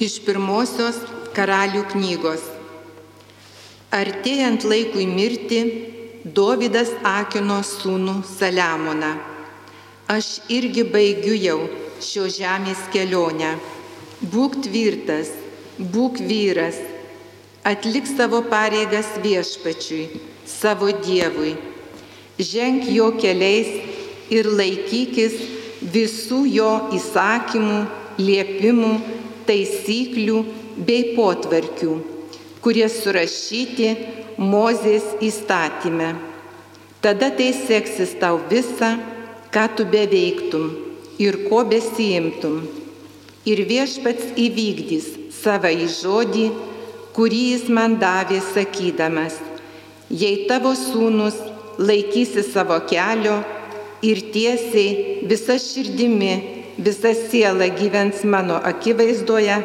Iš pirmosios karalių knygos. Artėjant laikui mirti, Dovydas akino sūnų Saliamoną. Aš irgi baigiu jau šio žemės kelionę. Būk tvirtas, būk vyras, atlik savo pareigas viešpačiui, savo Dievui. Ženk jo keliais ir laikykis visų jo įsakymų, liepimų, taisyklių bei potvarkių, kurie surašyti Mozės įstatymę. Tada tai seksis tau visą, ką tu beveiktum ir ko besijimtum. Ir viešpats įvykdys savo įžodį, kurį jis man davė sakydamas, jei tavo sūnus laikysi savo kelio ir tiesiai visa širdimi, visa siela gyvens mano akivaizdoje,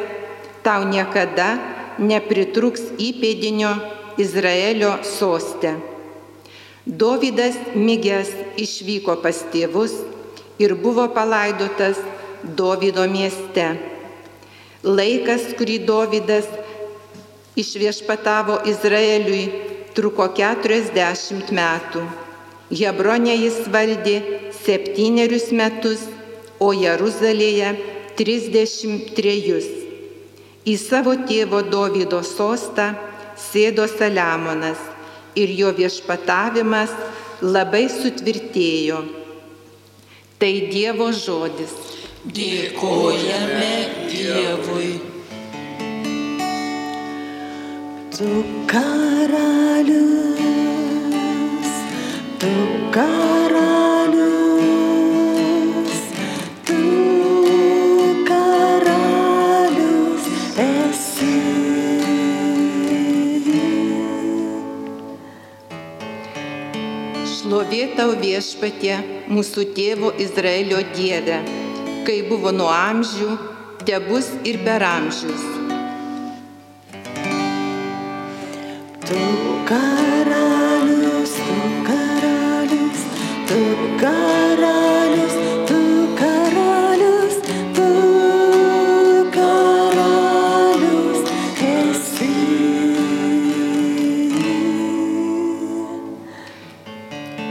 tau niekada nepritruks įpėdinio Izraelio sostę. Dovydas Mygės išvyko pas tėvus ir buvo palaidotas Dovydo mieste. Laikas, kurį Dovydas išviešpatavo Izraeliui, truko 40 metų. Hebronė jis valdė septynerius metus, o Jeruzalėje 33. Į savo tėvo Dovydo sostą sėdo Saliamonas ir jo viešpatavimas labai sutvirtėjo. Tai Dievo žodis. Dėkojame Dievui. Tu karalius, tu karalius, tau viešpatie mūsų tėvo Izraelio Dieve, kai buvo nuo amžių, te bus ir per amžius.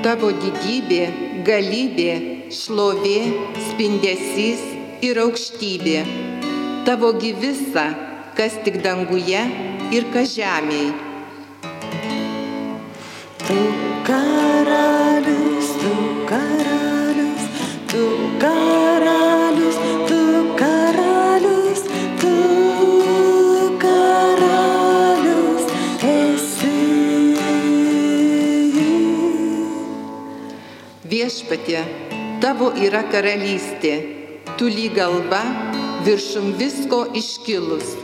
Tavo didybė, galybė, šlovė, spindesys ir aukštybė. Tavo gyvisa, kas tik danguje ir kas žemėje. Tu karalius, Viešpatie, tavo yra karalystė, tu lyg galva viršum visko iškilus.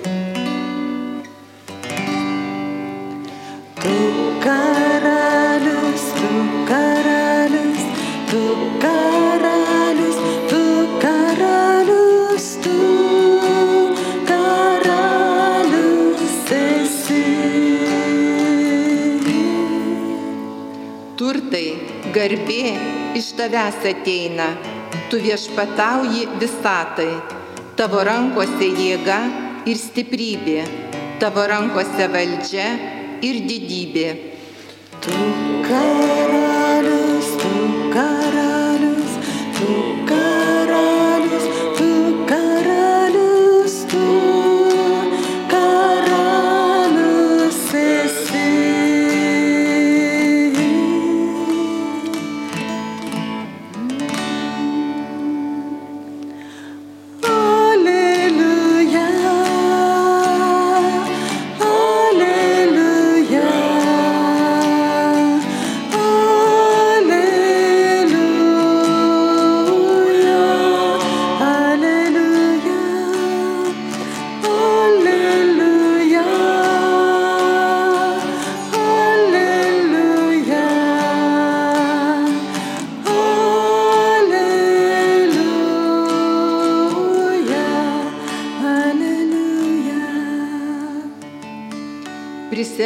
Tu karalius, tu karalius, tu karalius, tu karalius, tu karalius esi. Turtai, garbė iš tavęs ateina, tu viešpatauji visatai, tavo rankose jėga ir stiprybė, tavo rankose valdžia ir didybė. Tu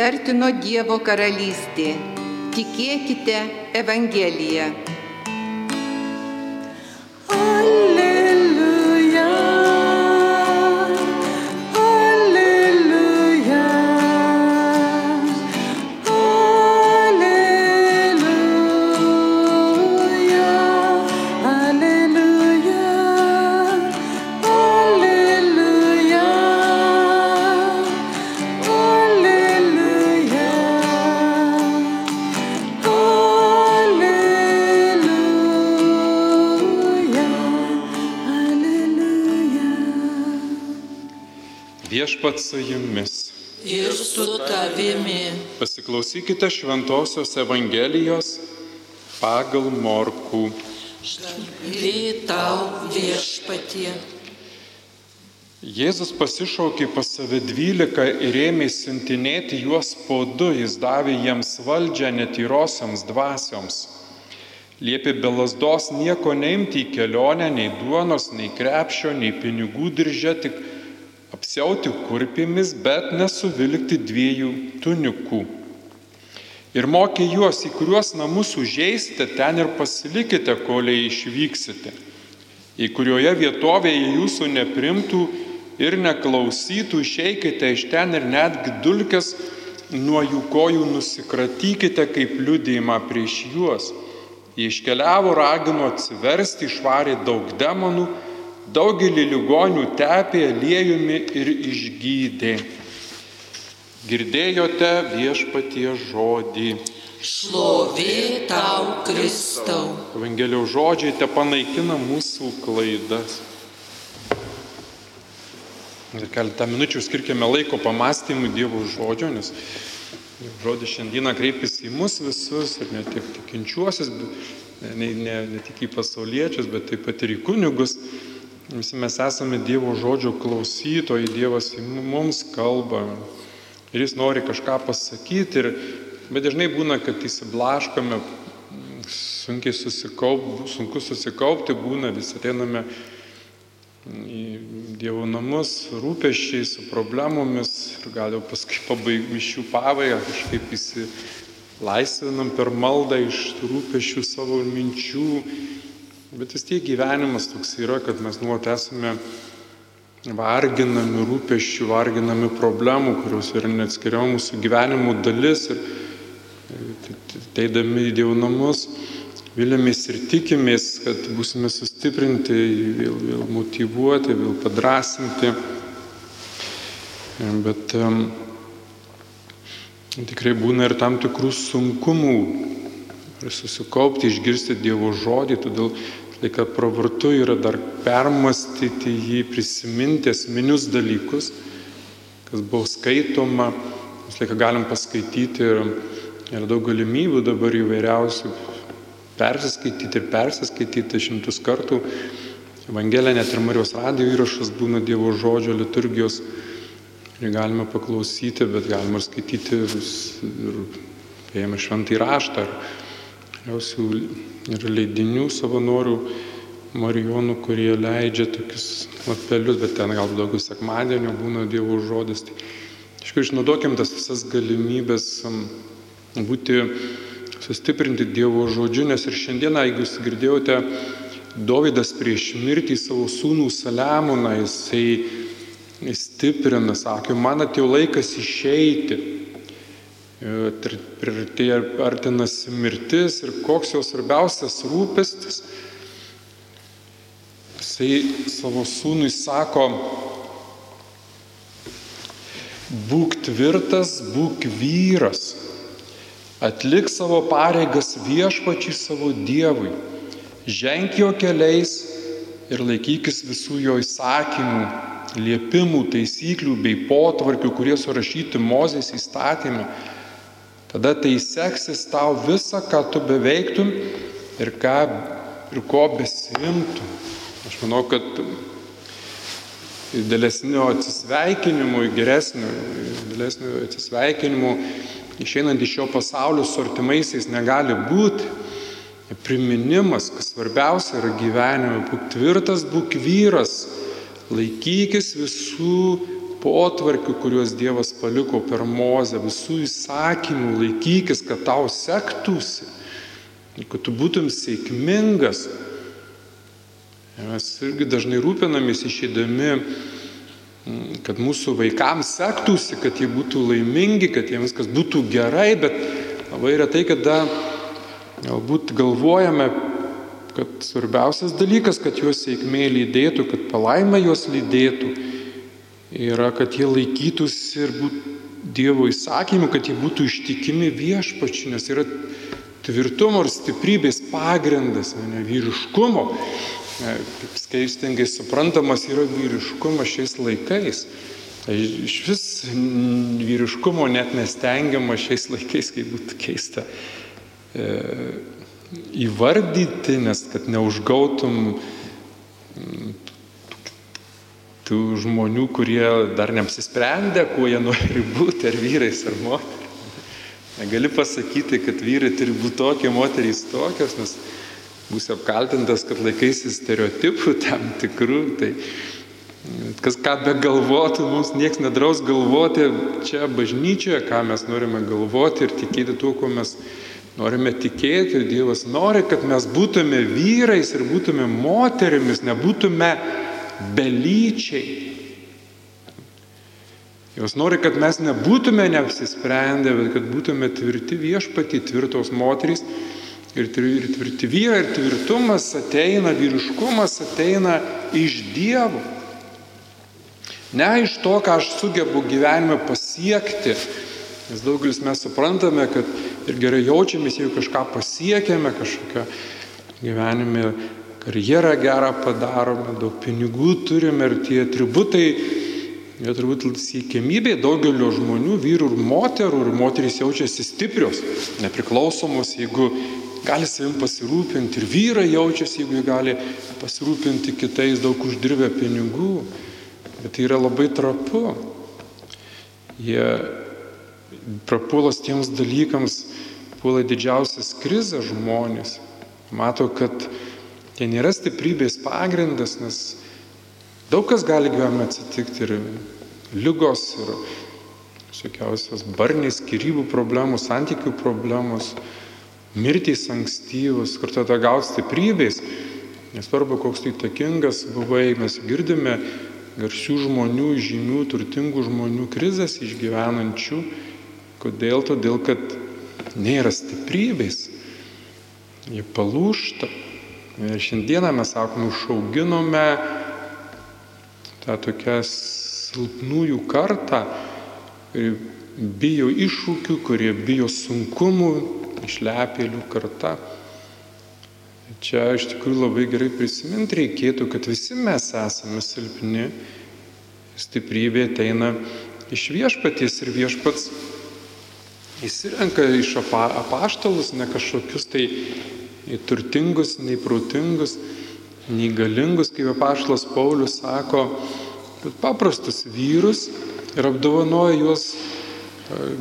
Prisertino Dievo karalystė, tikėkite Evangeliją. Viešpat su jumis. ir su tavimi. Pasiklausykite Šventojios Evangelijos pagal Morkų. Vėtau viešpatie. Jėzus pasišaukė pas save dvylika ir ėmė siuntinėti juos po du, jis davė jiems valdžią netyrosiams dvasioms. Liepė be lasdos nieko neimti į kelionę, nei duonos, nei krepšio, nei pinigų diržę, tik apsiauti kurpimis, bet nesuvilkti dviejų tunikų. Ir mokė juos, į kuriuos namus užeisite, ten ir pasilikite, koliai išvyksite. Į kurioje vietovėje jūsų neprimtų ir neklausytų, išeikite iš ten ir netgi dulkes nuo jų kojų nusikratykite kaip liudėjimą prieš juos. Jie iškeliavo, ragino atsiversti, išvarė daug demonų, daugelį ligonių tepė aliejumi ir išgydė. Girdėjote viešpatie žodį. Šlovė tau, Kristau. Evangelijos žodžiai te panaikina mūsų klaidas. Ir keletą minučių skirkime laiko pamastymui Dievo žodžio, nes žodis šiandieną kreipiasi į mus visus ir ne tik tikinčiuosius, ne, ne, ne tik į pasauliečius, bet taip pat ir į kunigus. Visi mes esame Dievo žodžio klausytojai, Dievas mums kalba ir jis nori kažką pasakyti, ir, bet dažnai būna, kad įsiblaškome, sunkiai susikaupti, sunku susikaupti būna, vis ateiname į Dievo namus, rūpeščiai, su problemomis ir gal jau paskui pabaigų iš jų pabaigą kažkaip įsilaisvinam per maldą iš tų rūpeščių savo minčių. Bet vis tiek gyvenimas toks yra, kad mes nuot esame varginami rūpeščių, varginami problemų, kurios yra neatskiriama mūsų gyvenimo dalis. Ir teidami į Dievo namus, Vilėmės ir tikimės, kad būsime sustiprinti, vėl, vėl motivuoti, vėl padrasinti. Bet um, tikrai būna ir tam tikrų sunkumų ir susikaupti, išgirsti Dievo žodį, todėl laiką pravartu yra dar permastyti jį, prisiminti esminius dalykus, kas buvo skaitoma, mes laiką galim paskaityti ir yra daug galimybių dabar įvairiausių persiskaityti ir persiskaityti šimtus kartų. Evangelija net ir Marijos radijo įrašas būna Dievo žodžio liturgijos. Ir galime paklausyti, bet galime ir skaityti ir paėmę šventą įraštą. Ir leidinių savanorių Marijonų, kurie leidžia tokius lapelius, bet ten gal daugiau sekmadienio būna Dievo žodis. Tai, aišku, išnaudokim tas visas galimybės būti sustiprinti Dievo žodžiu, nes ir šiandieną, jeigu jūs girdėjote, Dovydas prieš mirtį savo sūnų Saliamoną, jisai stiprina, sakė, man atėjo laikas išeiti. Priartėja artinasi mirtis ir koks jos svarbiausias rūpestis. Jisai savo sūnui sako, būk tvirtas, būk vyras. Atlik savo pareigas viešpačiai savo Dievui, ženk jo keliais ir laikykis visų jo įsakymų, liepimų, taisyklių bei potvarkių, kurie surašyti Mozės įstatymė. Tada tai seksis tau visą, ką tu beveiktum ir, ką, ir ko besimtum. Aš manau, kad dėlesnio atsisveikinimo, geresnio, dėlesnio atsisveikinimo išeinant iš šio pasaulio su artimaisiais negali būti. Priminimas, kas svarbiausia yra gyvenime, būk tvirtas, būk vyras, laikykis visų potvarkių, kuriuos Dievas paliko per mozę, visų įsakymų, laikykis, kad tau sektųsi, kad tu būtum sėkmingas. Mes irgi dažnai rūpinamės išėdami kad mūsų vaikams sektųsi, kad jie būtų laimingi, kad jiems viskas būtų gerai, bet labai retai, kada galbūt galvojame, kad svarbiausias dalykas, kad juos sėkmė lydėtų, kad palaima juos lydėtų, yra, kad jie laikytųsi ir būtų Dievo įsakymų, kad jie būtų ištikimi viešpačiu, nes yra tvirtumo ir stiprybės pagrindas, ne vyriškumo kaip skaistingai suprantamas yra vyriškumas šiais laikais. Tai iš vis vyriškumo net nestengiama šiais laikais, kaip būtų keista, e, įvardyti, nes kad neužgautum tų žmonių, kurie dar neapsisprendė, kuo jie nori būti, ar vyrais, ar moteriais. Negali pasakyti, kad vyrai turi būti tokie, moterys tokios, nes būsi apkaltintas, kad laikaisi stereotipų tam tikrų. Tai Kas ką be galvotų, mums niekas nedraus galvoti čia bažnyčioje, ką mes norime galvoti ir tikėti tuo, ko mes norime tikėti. Dievas nori, kad mes būtume vyrais ir būtume moterimis, nebūtume belyčiai. Jos nori, kad mes nebūtume neapsisprendę, bet kad būtume tvirti viešpatį, tvirtos moterys ir tvirti vyrai. Ir tvirtumas ateina, vyriškumas ateina iš Dievo. Ne iš to, ką aš sugebu gyvenime pasiekti, nes daugelis mes suprantame, kad ir gerai jaučiamės, jeigu kažką pasiekėme, kažkokią gyvenime karjerą gerą padarome, daug pinigų turime ir tie atributai, jie turbūt siekiamybė daugelio žmonių, vyrų ir moterų, ir moterys jaučiasi stiprios, nepriklausomos, jeigu gali savim pasirūpinti, ir vyrai jaučiasi, jeigu jie gali pasirūpinti kitais daug uždirbę pinigų. Bet tai yra labai trapu. Jie prapuolas tiems dalykams, puola didžiausias krizė žmonės. Mato, kad tai nėra stiprybės pagrindas, nes daug kas gali gyvenime atsitikti ir lygos, ir visokiausios barniai, skirybų problemos, santykių problemos, mirtys ankstyvos, kur tada gauti stiprybės. Nesvarbu, koks tai takingas buvai, mes girdime garsių žmonių, žymių, turtingų žmonių krizės išgyvenančių. Kodėl? Todėl, kad nėra stiprybės. Jie palūšta. Ir šiandieną mes sakome, užauginome tą tokią silpnųjų kartą, kurie bijo iššūkių, kurie bijo sunkumų, išlepėlių karta. Čia iš tikrųjų labai gerai prisiminti reikėtų, kad visi mes esame silpni, stiprybė ateina iš viešpaties ir viešpats įsirenka iš apa, apaštalus, ne kažkokius tai nei turtingus, nei protingus, nei galingus, kaip apaštalas Paulius sako, bet paprastus vyrus ir apdovanoja juos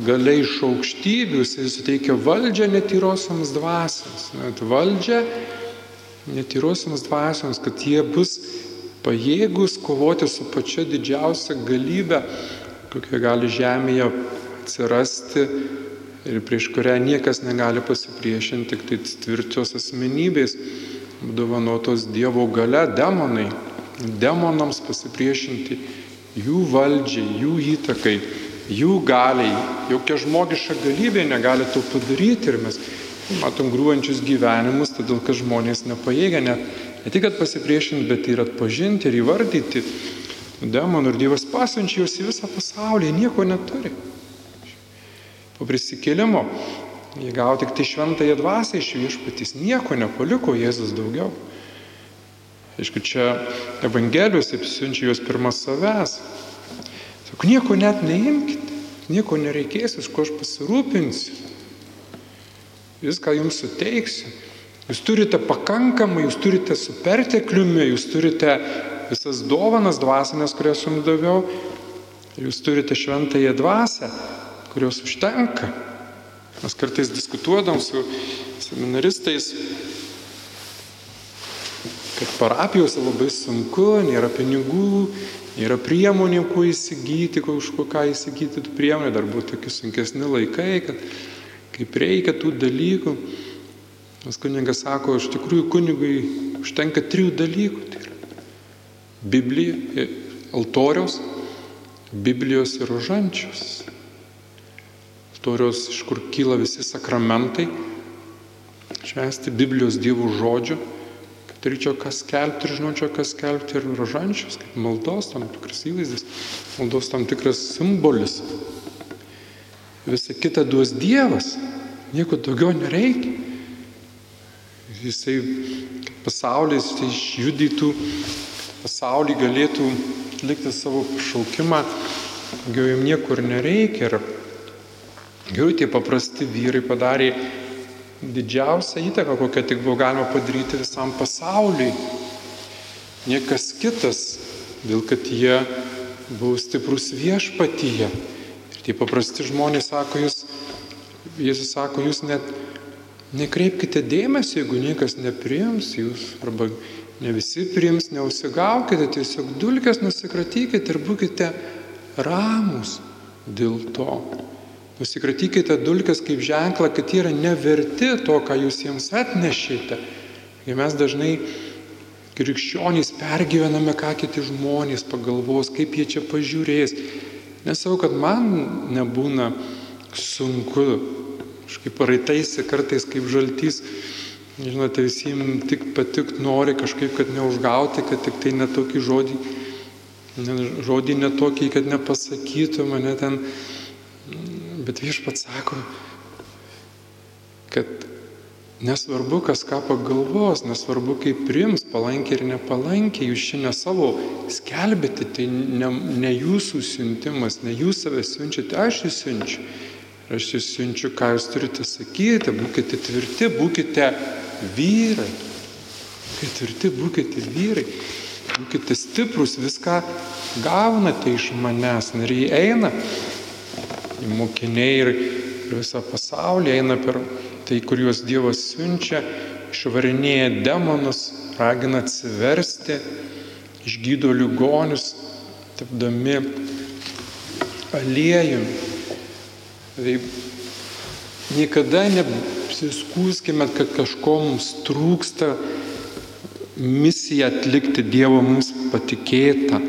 galiai iš aukštybių, jisai suteikia valdžią netyrosiams dvasiams. Net valdžią netyrosiams dvasioms, kad jie bus pajėgus kovoti su pačia didžiausia galybė, kokia gali žemėje atsirasti ir prieš kurią niekas negali pasipriešinti, tik tai tvirtos asmenybės, dovanotos Dievo gale, demonai, demonams pasipriešinti jų valdžiai, jų įtakai, jų galiai, jokia žmogiška galybė negali to padaryti ir mes matom grūvančius gyvenimus, todėl kad žmonės nepajėgia net ne tik pasipriešinti, bet ir atpažinti ir įvardyti demonų ir Dievas pasiunčia juos į visą pasaulį, nieko neturi. Po prisikėlimo jie gavo tik tai šventąją dvasę iš viešpatys, nieko nepaliko Jėzus daugiau. Aišku, čia Evangelijos apsiunčia juos pirmą savęs. Sako, nieko net neimkite, nieko nereikės, iš ko aš pasirūpinsiu viską jums suteiksiu. Jūs turite pakankamai, jūs turite su pertekliumi, jūs turite visas dovanas dvasinės, kurias jums daviau, jūs turite šventąją dvasę, kurios užtenka. Mes kartais diskutuodam su seminaristais, kad parapijose labai sunku, nėra pinigų, nėra priemonių, kuo įsigyti, kažko ką įsigyti tų priemonių, dar buvo tokie sunkesni laikai, kad kaip reikia tų dalykų. Nes kunigas sako, iš tikrųjų kunigui užtenka trijų dalykų. Tai yra Biblija, altoriaus, Biblijos ir rožančios. Altoriaus, iš kur kyla visi sakramentai, švesti Biblijos dievų žodžių, kad turėčiau kas skelbti ir žinočiau, kas skelbti ir rožančios, kaip maldos tam tikras įvaizdis, maldos tam tikras simbolis Visa kita duos Dievas. Nieko daugiau nereikia. Jisai pasaulis tai išjudytų, pasaulį galėtų atlikti savo pašaukimą daugiau jam niekur nereikia. Ir geriau tie paprasti vyrai padarė didžiausią įtaką, kokią tik buvo galima padaryti visam pasauliui. Niekas kitas, dėl kad jie buvo stiprus viešpatyje. Ir tie paprasti žmonės sako, jūs, Jėzus sako, jūs net nekreipkite dėmesio, jeigu niekas nepriims jūs, arba ne visi priims, neusigaukite, tiesiog dulkės nusikratykite ir būkite ramus dėl to. Nusikratykite dulkės kaip ženklą, kad jie yra neverti to, ką jūs jiems atnešėte. Ir mes dažnai krikščionys pergyvename, ką kiti žmonės pagalvos, kaip jie čia pažiūrės. Nesau, kad man nebūna sunku, kažkaip paraitaisi kartais kaip žaltys, žinote, visiems tik patikt nori kažkaip, kad neužgauti, kad tik tai netokį žodį, žodį netokį, kad nepasakytų mane ten. Bet viešpats sako, kad Nesvarbu, kas ką pagalvos, nesvarbu, kaip priims palankiai ir nepalankiai, jūs čia ne savo skelbėte, tai ne, ne jūsų siuntimas, ne jūs save siunčiate, aš jūs siunčiu. Aš jūs siunčiu, ką jūs turite sakyti, būkite tvirti, būkite vyrai. Būkite tvirti, būkite vyrai. Būkite stiprus, viską gaunate iš manęs. Ir jie eina, mokiniai ir, ir visą pasaulį eina per tai, kur juos Dievas siunčia, išvarinėja demonus, ragina atsiversti, išgydo ligonius, tapdami aliejumi. Tai niekada nepsiskūskime, kad kažko mums trūksta, misiją atlikti Dievo mums patikėta.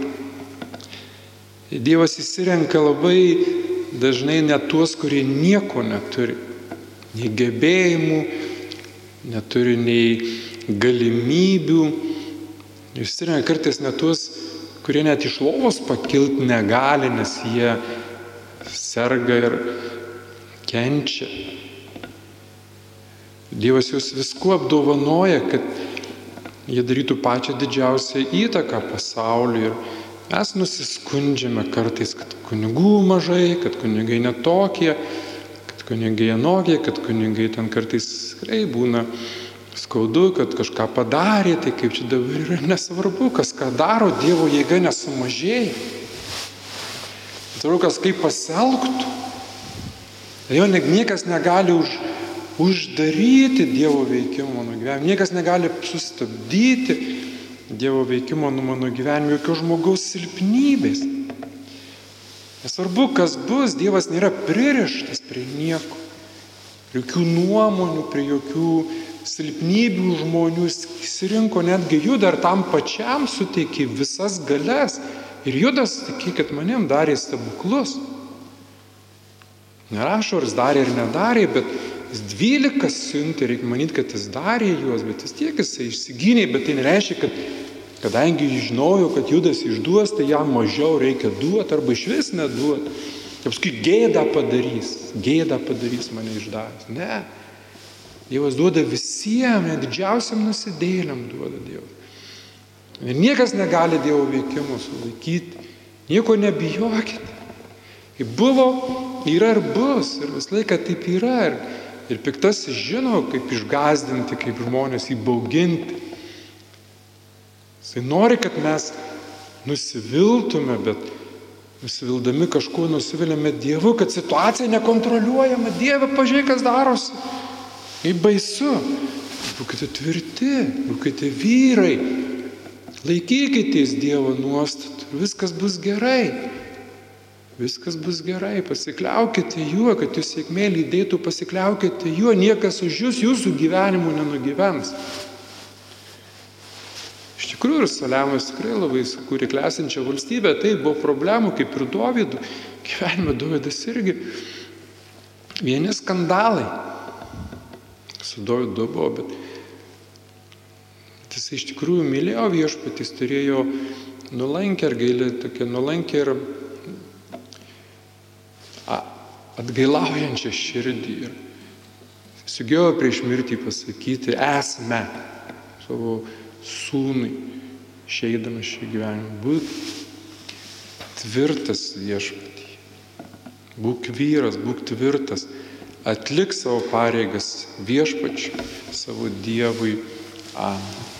Dievas įsirenka labai dažnai net tuos, kurie nieko neturi nei gebėjimų, neturi nei galimybių. Išsirenka kartais net tuos, kurie net iš lovos pakilti negali, nes jie serga ir kenčia. Dievas jūs viskuo apdovanoja, kad jie darytų pačią didžiausią įtaką pasauliui. Ir mes nusiskundžiame kartais, kad kunigų mažai, kad kunigai netokie, kunigai anokie, kad kunigai ten kartais tikrai būna skaudu, kad kažką padarė, tai kaip čia dabar yra nesvarbu, kas ką daro, Dievo jėga nesumažėja. Svarbu, kas kaip pasielgtų. Jo niekas negali už, uždaryti Dievo veikimo mano gyvenime, niekas negali sustabdyti Dievo veikimo nuo mano gyvenimo, jokios žmogaus silpnybės. Nesvarbu, kas bus, Dievas nėra pririštas prie nieko. Prie jokių nuomonių, prie jokių silpnybių žmonių. Jis rinko netgi judą ir tam pačiam suteikė visas galias. Ir judas, tikėkit manim, darė stebuklus. Nerašo, ar jis darė ar nedarė, bet jis dvylikas siuntė, reikia manyti, kad jis darė juos, bet vis tiek jisai išsigynė, bet tai nereiškia, kad Kadangi žinojo, kad Judas išduos, tai jam mažiau reikia duoti arba iš vis neduoti. Ir paskui gėdą padarys, gėdą padarys mane išdavęs. Ne. Dievas duoda visiems, didžiausiam nusidėliam duoda Dievas. Ir niekas negali Dievo veikimo sulaikyti. Nieko nebijokite. Kaip buvo, yra ir bus. Ir visą laiką taip yra. Ir, ir piktasis žino, kaip išgazdinti, kaip žmonės įbauginti. Jisai nori, kad mes nusiviltume, bet nusivildami kažkuo nusiviliame Dievu, kad situacija nekontroliuojama. Dieve, pažiūrėk, kas darosi. Kaip baisu. Būkite tvirti, būkite vyrai. Laikykitės Dievo nuostatų ir viskas bus gerai. Viskas bus gerai, pasikliaukite juo, kad jūs sėkmė lydėtų, pasikliaukite juo, niekas už jūs jūsų gyvenimu nenugyvens tikrųjų ir Saliamas tikrai labai sukūrė klesinčią valstybę, tai buvo problemų kaip ir Dovydų, gyvenime Dovydas irgi. Vieni skandalai su Dovydu buvo, bet, bet jis iš tikrųjų mylėjo viešpatys, turėjo nulankę ir gailį, tokia nulankę ir atgailaujančią širdį. Ir sugebėjo prieš mirtį pasakyti esmę savo sūnui, išeidamas šį gyvenimą. Būt tvirtas viešpatį. Būk vyras, būk tvirtas, atlik savo pareigas viešpačiui, savo Dievui. Amen.